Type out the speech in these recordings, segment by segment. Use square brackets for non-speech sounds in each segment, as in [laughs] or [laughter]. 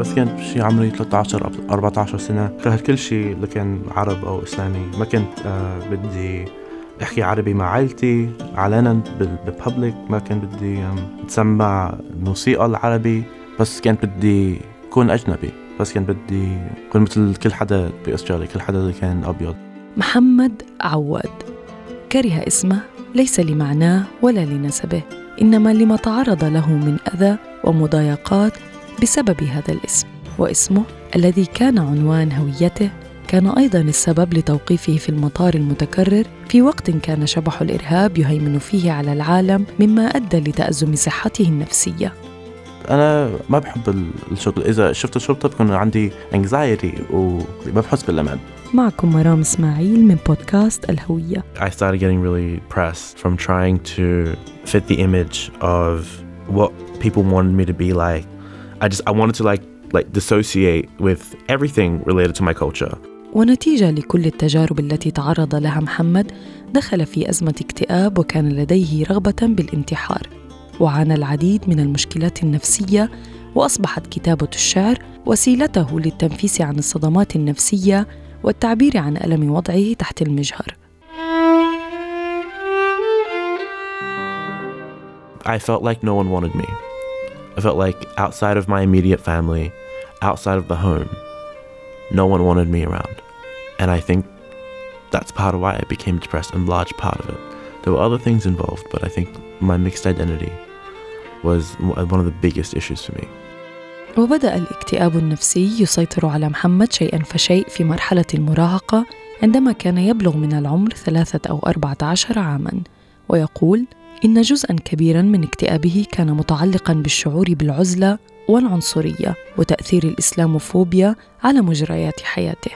بس كنت شي عمري 13 أو 14 سنة. كرهت كل شيء اللي كان عرب أو إسلامي ما كنت آه بدي أحكي عربي مع عائلتي علنا بالببليك ما كان بدي اتسمع الموسيقى العربي. بس كان بدي كون أجنبي. بس كان بدي كون مثل كل حدا بأستراليا كل حدا اللي كان أبيض. محمد عواد. كره اسمه ليس لمعناه ولا لنسبه إنما لما تعرض له من أذى ومضايقات بسبب هذا الاسم واسمه الذي كان عنوان هويته كان أيضا السبب لتوقيفه في المطار المتكرر في وقت كان شبح الإرهاب يهيمن فيه على العالم مما أدى لتأزم صحته النفسية. أنا ما بحب الشرطة. إذا شفت الشرطة بكون عندي انكزايتي وما بحس بالأمان. معكم مرام إسماعيل من بودكاست الهوية. I started getting really depressed from trying to fit the image of what people wanted me to be like I just I wanted to like like dissociate with everything related to my culture. ونتيجة لكل التجارب التي تعرض لها محمد دخل في أزمة اكتئاب وكان لديه رغبة بالانتحار وعانى العديد من المشكلات النفسية وأصبحت كتابة الشعر وسيلته للتنفيس عن الصدمات النفسية والتعبير عن ألم وضعه تحت المجهر I felt like no one wanted me. I felt like outside of my immediate family, outside of the home, no one wanted me around. And I think that's part of why I became depressed, and large part of it. There were other things involved, but I think my mixed identity was one of the biggest issues for me. وبدأ الاكتئاب النفسي يسيطر على محمد شيئا فشيء في مرحلة المراهقة عندما كان يبلغ من العمر ثلاثة أو أربعة عشر عاماً ويقول إن جزءا كبيرا من اكتئابه كان متعلقا بالشعور بالعزلة والعنصرية وتأثير الإسلاموفوبيا على مجريات حياته.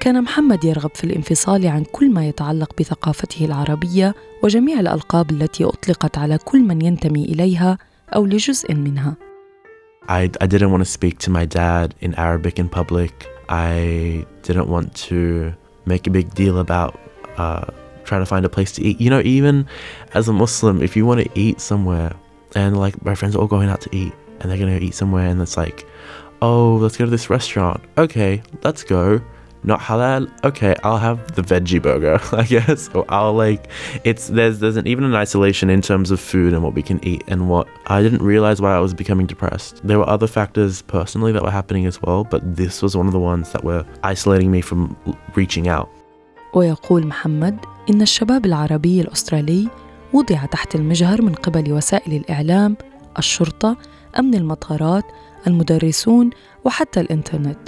كان محمد يرغب في الانفصال عن كل ما يتعلق بثقافته العربية وجميع الألقاب التي أطلقت على كل من ينتمي إليها أو لجزء منها. I, I didn't want to speak to my dad in Arabic in public. I didn't want to make a big deal about uh, trying to find a place to eat. You know, even as a Muslim, if you want to eat somewhere, and like my friends are all going out to eat, and they're gonna eat somewhere, and it's like, oh, let's go to this restaurant. Okay, let's go. Not halal. Okay, I'll have the veggie burger, [laughs] I guess. Or I'll like, it's there's there's an, even an isolation in terms of food and what we can eat and what I didn't realize why I was becoming depressed. There were other factors personally that were happening as well, but this was one of the ones that were isolating me from reaching out. ويقول محمد إن الشباب العربي الأسترالي وضع تحت المجهر من قبل وسائل الإعلام، الشرطة، أمن المطارات، المدرسون وحتى الإنترنت.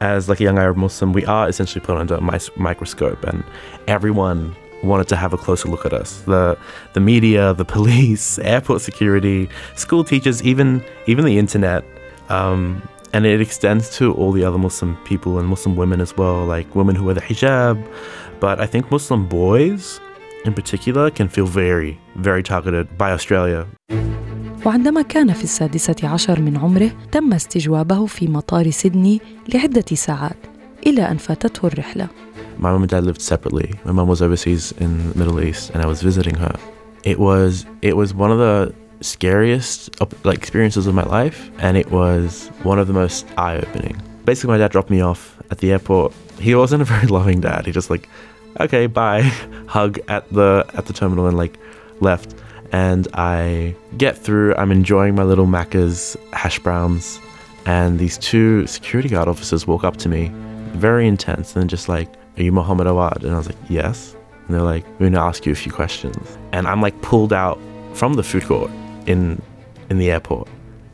As like a young Arab Muslim, we are essentially put under a microscope, and everyone wanted to have a closer look at us. The the media, the police, airport security, school teachers, even even the internet. Um, and it extends to all the other Muslim people and Muslim women as well, like women who wear the hijab, but I think Muslim boys in particular can feel very, very targeted by Australia. وعندما كان في السادسة عشر من عمره تم استجوابه في مطار سيدني لعدة ساعات إلى أن فاتته الرحلة. My mom and dad lived separately. My mom was overseas in the Middle East and I was visiting her. It was it was one of the scariest like experiences of my life and it was one of the most eye-opening. Basically my dad dropped me off at the airport he wasn't a very loving dad. He just like, okay, bye, [laughs] hug at the at the terminal and like left. And I get through. I'm enjoying my little Macca's hash browns, and these two security guard officers walk up to me, very intense, and just like, "Are you Mohammad Awad?" And I was like, "Yes." And they're like, "We're gonna ask you a few questions." And I'm like pulled out from the food court in in the airport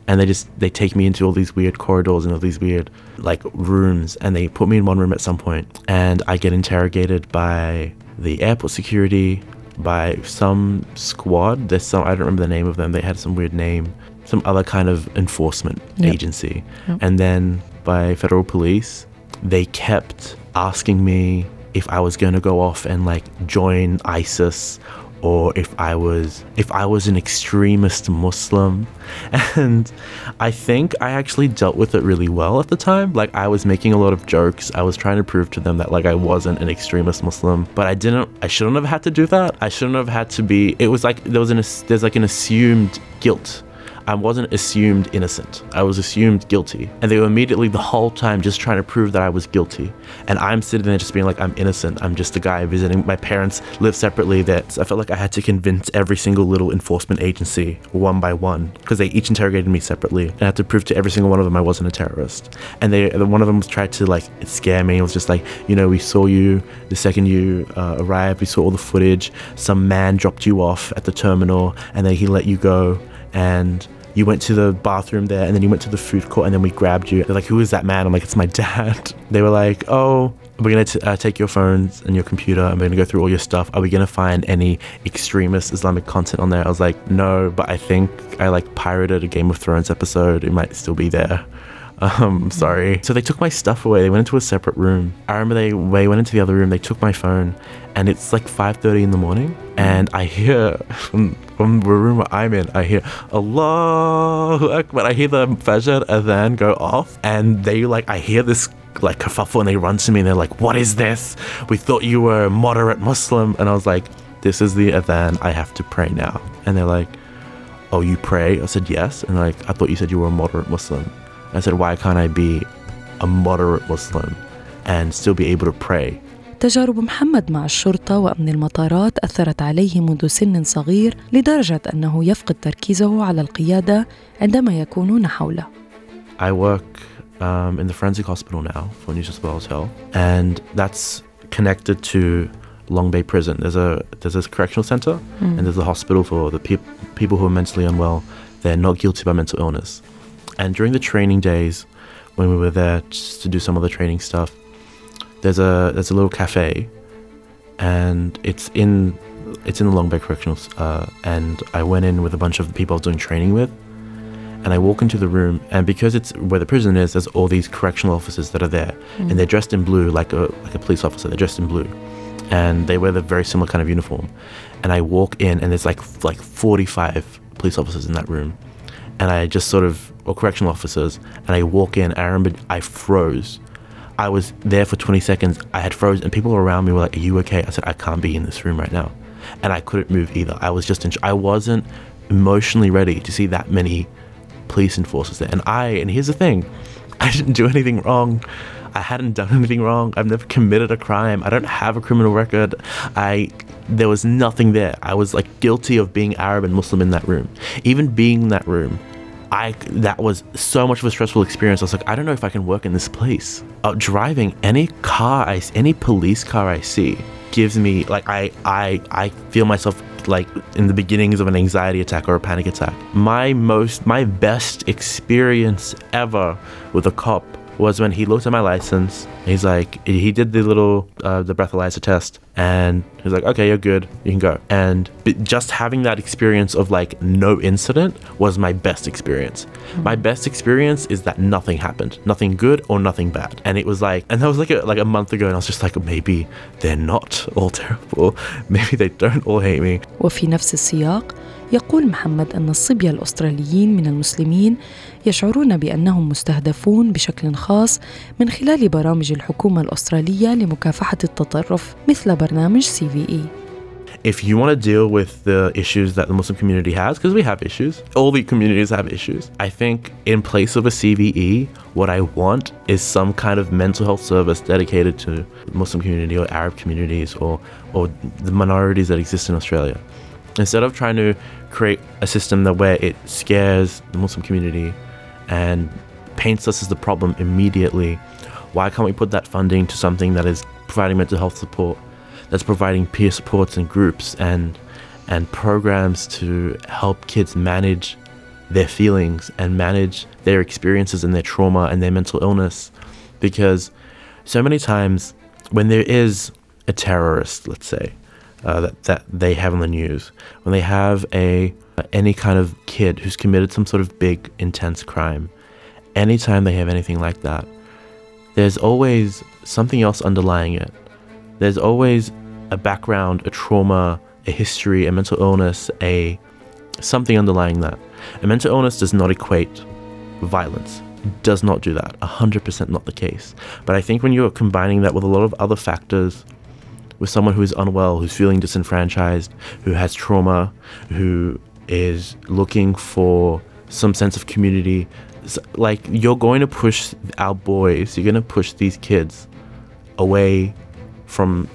and they just they take me into all these weird corridors and all these weird like rooms and they put me in one room at some point and i get interrogated by the airport security by some squad there's some i don't remember the name of them they had some weird name some other kind of enforcement Yep. agency. Yep. And then by federal police, they kept asking me if I was going to go off and like join ISIS or if I was if I was an extremist Muslim. [laughs] And I think I actually dealt with it really well at the time. Like I was making a lot of jokes. I was trying to prove to them that like I wasn't an extremist Muslim, but I didn't I shouldn't have had to do that. I shouldn't have had to be it was like there was an there's like an assumed guilt I wasn't assumed innocent. I was assumed guilty. And they were immediately the whole time just trying to prove that I was guilty. And I'm sitting there just being like, I'm innocent. I'm just a guy visiting. My parents live separately. That I felt like I had to convince every single little enforcement agency one by one because they each interrogated me separately. And I had to prove to every single one of them I wasn't a terrorist. And they, one of them tried to like scare me. It was just like, you know, we saw you the second you uh, arrived. We saw all the footage. Some man dropped you off at the terminal and then he let you go. And you went to the bathroom there and then you went to the food court and then we grabbed you. They're like, who is that man? I'm like, it's my dad. [laughs] They were like, oh, we're going to uh, take your phones and your computer and we're going to go through all your stuff. Are we going to find any extremist Islamic content on there? I was like, no, but I think I like pirated a Game of Thrones episode. It might still be there. Um, sorry. So they took my stuff away. They went into a separate room. I remember they, they went into the other room. They took my phone, and it's like 5:30 in the morning, and I hear [laughs] from, the room where I'm in, I hear Allahu Akbar. I hear the Fajr adhan go off, and they like I hear this like kerfuffle, and they run to me, and they're like, "What is this? We thought you were a moderate Muslim," and I was like, "This is the adhan. I have to pray now." And they're like, "Oh, you pray?" I said, "Yes," and like, "I thought you said you were a moderate Muslim." I said, why can't I be a moderate Muslim and still be able to pray? تجارب محمد مع الشرطة وأمن المطارات أثرت عليه منذ سن صغير لدرجة أنه يفقد تركيزه على القيادة عندما يكونون حوله. I work um, in the forensic hospital now for New South Wales Health, and that's connected to Long Bay Prison. There's a there's a correctional center, and there's a hospital for the peop people who are mentally unwell. They're not guilty by mental illness. And during the training days, when we were there just to do some of the training stuff, there's a there's a little cafe, and it's in it's in the Long Bay Correctional. Uh, and I went in with a bunch of the people I was doing training with, and I walk into the room, and because it's where the prison is, there's all these correctional officers that are there, and they're dressed in blue, like a like a police officer. They're dressed in blue, and they wear the very similar kind of uniform. And I walk in, and there's like like 45 police officers in that room, and I just sort of or correctional officers, and I walk in. I remember I froze. I was there for 20 seconds. I had frozen, and people around me were like, "Are you okay?" I said, "I can't be in this room right now," and I couldn't move either. I was just in. I wasn't emotionally ready to see that many police enforcers there. And I, and here's the thing, [laughs] I didn't do anything wrong. I hadn't done [laughs] anything wrong. I've never committed a crime. I don't have a criminal record. I there was nothing there. I was like guilty of being Arab and Muslim in that room. Even being in that room, I that was so much of a stressful experience. I was like, I don't know if I can work in this place. Uh, driving any car I any police car I see gives me like I I I feel myself like in the beginnings of an anxiety attack or a panic attack. My most my best experience ever with a cop was when he looked at my license. He's like, he did the little uh, the breathalyzer test, and he's like, okay, you're good, you can go. And b- just having that experience of like no incident was my best experience. My best experience is that nothing happened, nothing good or nothing bad, and it was like, and that was like a, like a month ago, and I was just like, maybe they're not all terrible, [laughs] maybe they don't all hate me. وفي نفس السياق يقول محمد أن الصبية الأستراليين من المسلمين يشعرون بأنهم مستهدفون بشكل خاص من خلال برامج الحكومة الأسترالية لمكافحة التطرف مثل برنامج سي في إي if you want to deal with the issues that the Muslim community has, because we have issues, all the communities have issues, I think in place of a CVE, what I want is some kind of mental health service dedicated to the Muslim community or Arab communities or, or the minorities that exist in Australia. Instead of trying to create a system that where it scares the Muslim community and paints us as the problem immediately, why can't we put that funding to something that is providing mental health support that's providing peer supports and groups and and programs to help kids manage their feelings and manage their experiences and their trauma and their mental illness? Because so many times when there is a terrorist let's say uh, that, that they have on the news, when they have a any kind of kid who's committed some sort of big, intense crime, anytime they have anything like that, there's always something else underlying it. There's always a background, a trauma, a history, a mental illness, a something underlying that. A mental illness does not equate violence. Does not do that. 100% not the case. But I think when you're combining that with a lot of other factors, with someone who is unwell, who's feeling disenfranchised, who has trauma, who is looking for some sense of community, s- like you're going to push our boys, you're going to push these kids away from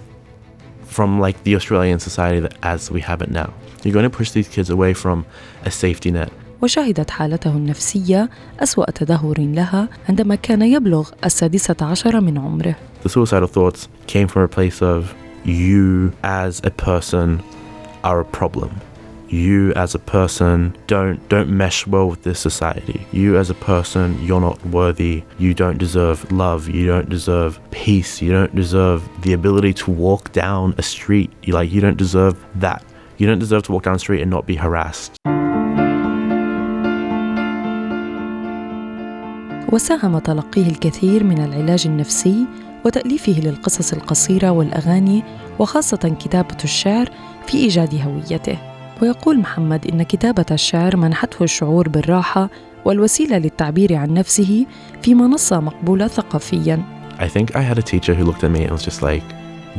from like the Australian society that, as we have it now. You're going to push these kids away from a safety net. وشهدت حالته النفسية أسوأ تدهور لها عندما كان يبلغ السادسة عشر من عمره The suicidal thoughts came from a place of you as a person are a problem. You as a person don't don't mesh well with this society. You as a person, you're not worthy. You don't deserve love. You don't deserve peace. You don't deserve the ability to walk down a street. You like you don't deserve that. You don't deserve to walk down the street and not be harassed. وساهم تلقيه الكثير من العلاج النفسي وتأليفه للقصص القصيرة والأغاني وخاصة كتابة الشعر في إيجاد هويته ويقول محمد إن كتابة الشعر منحته الشعور بالراحة والوسيلة للتعبير عن نفسه في منصة مقبولة ثقافياً I think I had a teacher who looked at me and was just like,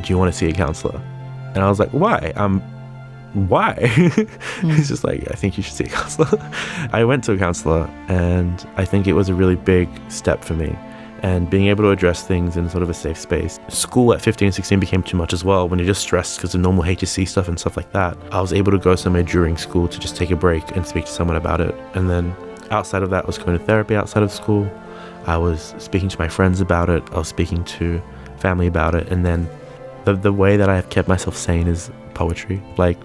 "Do you want to see a counselor?" And I was like, "Why? Um, why?" He's just like, "I think you should see a counselor." I went to a counselor, and I think it was a really big step for me. And being able to address things in sort of a safe space. School at 15, and 16 became too much as well when you're just stressed because of normal HSC stuff and stuff like that. I was able to go somewhere during school to just take a break and speak to someone about it. And then outside of that, I was going to therapy outside of school. I was speaking to my friends about it. I was speaking to family about it. And then the, the way that I have kept myself sane is poetry. Like,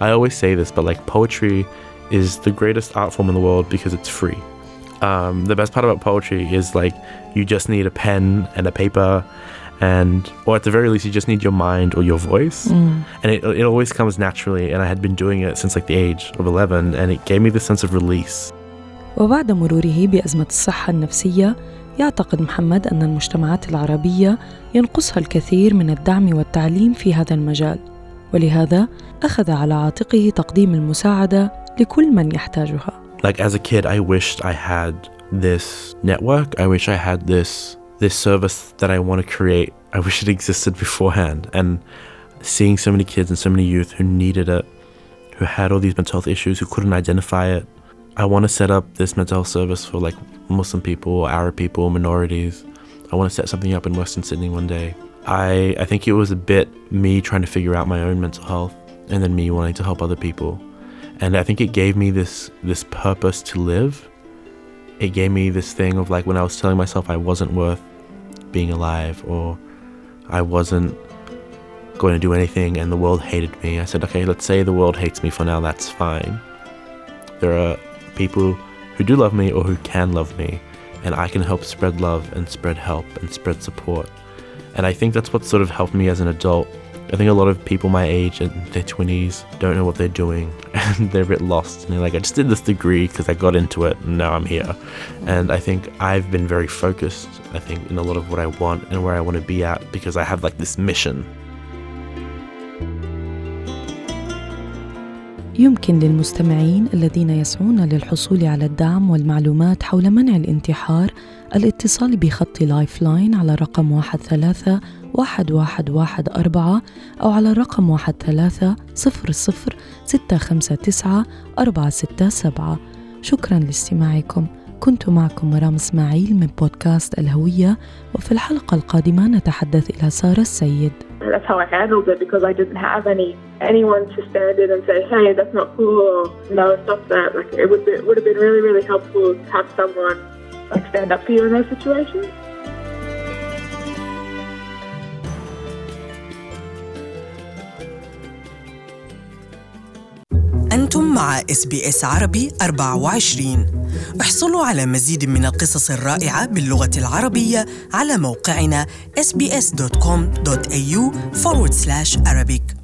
I always say this, but like, poetry is the greatest art form in the world because it's free Um, the best part about poetry is like, you just need a pen and a paper. And, or at the very least, you just need your mind or your voice. And it, it always comes naturally. And I had been doing it since like the age of 11, and it gave me this sense of release. وبعد مروره بأزمة الصحة النفسية يعتقد محمد أن المجتمعات العربية ينقصها الكثير من الدعم والتعليم في هذا المجال ولهذا أخذ على عاتقه تقديم المساعدة لكل من يحتاجها like as a kid i wished i had this network. I wish i had this this service that i want to create. I wish it existed beforehand. And seeing so many kids and so many youth who needed it who had all these mental health issues who couldn't identify it i want to set up this mental health service for like muslim people arab people minorities. I want to set something up in western sydney one day. I i think it was a bit me trying to figure out my own mental health and then me wanting to help other people and I think it gave me this this purpose to live. It gave me this thing of like when I was telling myself I wasn't worth being alive or I wasn't going to do anything and the world hated me. I said, okay, let's say the world hates me for now, that's fine. There are people who do love me or who can love me, and I can help spread love and spread help and spread support. And I think that's what sort of helped me as an adult I think a lot of people my age in their 20s don't know what they're doing [laughs] and they're a bit lost. And they're like, I just did this degree because I got into it and now I'm here. And I think I've been very focused, I think, in a lot of what I want and where I want to be at because I have like this mission. يمكن للمستمعين الذين يسعون للحصول على الدعم والمعلومات حول منع الانتحار الاتصال بخط لايف لاين على رقم واحد ثلاثة واحد واحد واحد أربعة أو على رقم واحد ثلاثة صفر صفر ستة خمسة تسعة أربعة ستة سبعة شكرا لاستماعكم كنت معكم مرام اسماعيل من بودكاست الهوية وفي الحلقة القادمة نتحدث إلى سارة السيد That's how I handled it because I didn't have any anyone to stand in and say, "Hey, that's not cool." No, stop that. Like it would be, it would have been really, really helpful to have someone like stand up for you in those situations. مع إس بي إس عربي 24 احصلوا على مزيد من القصص الرائعة باللغة العربية على موقعنا sbs.com.au forward slash Arabic.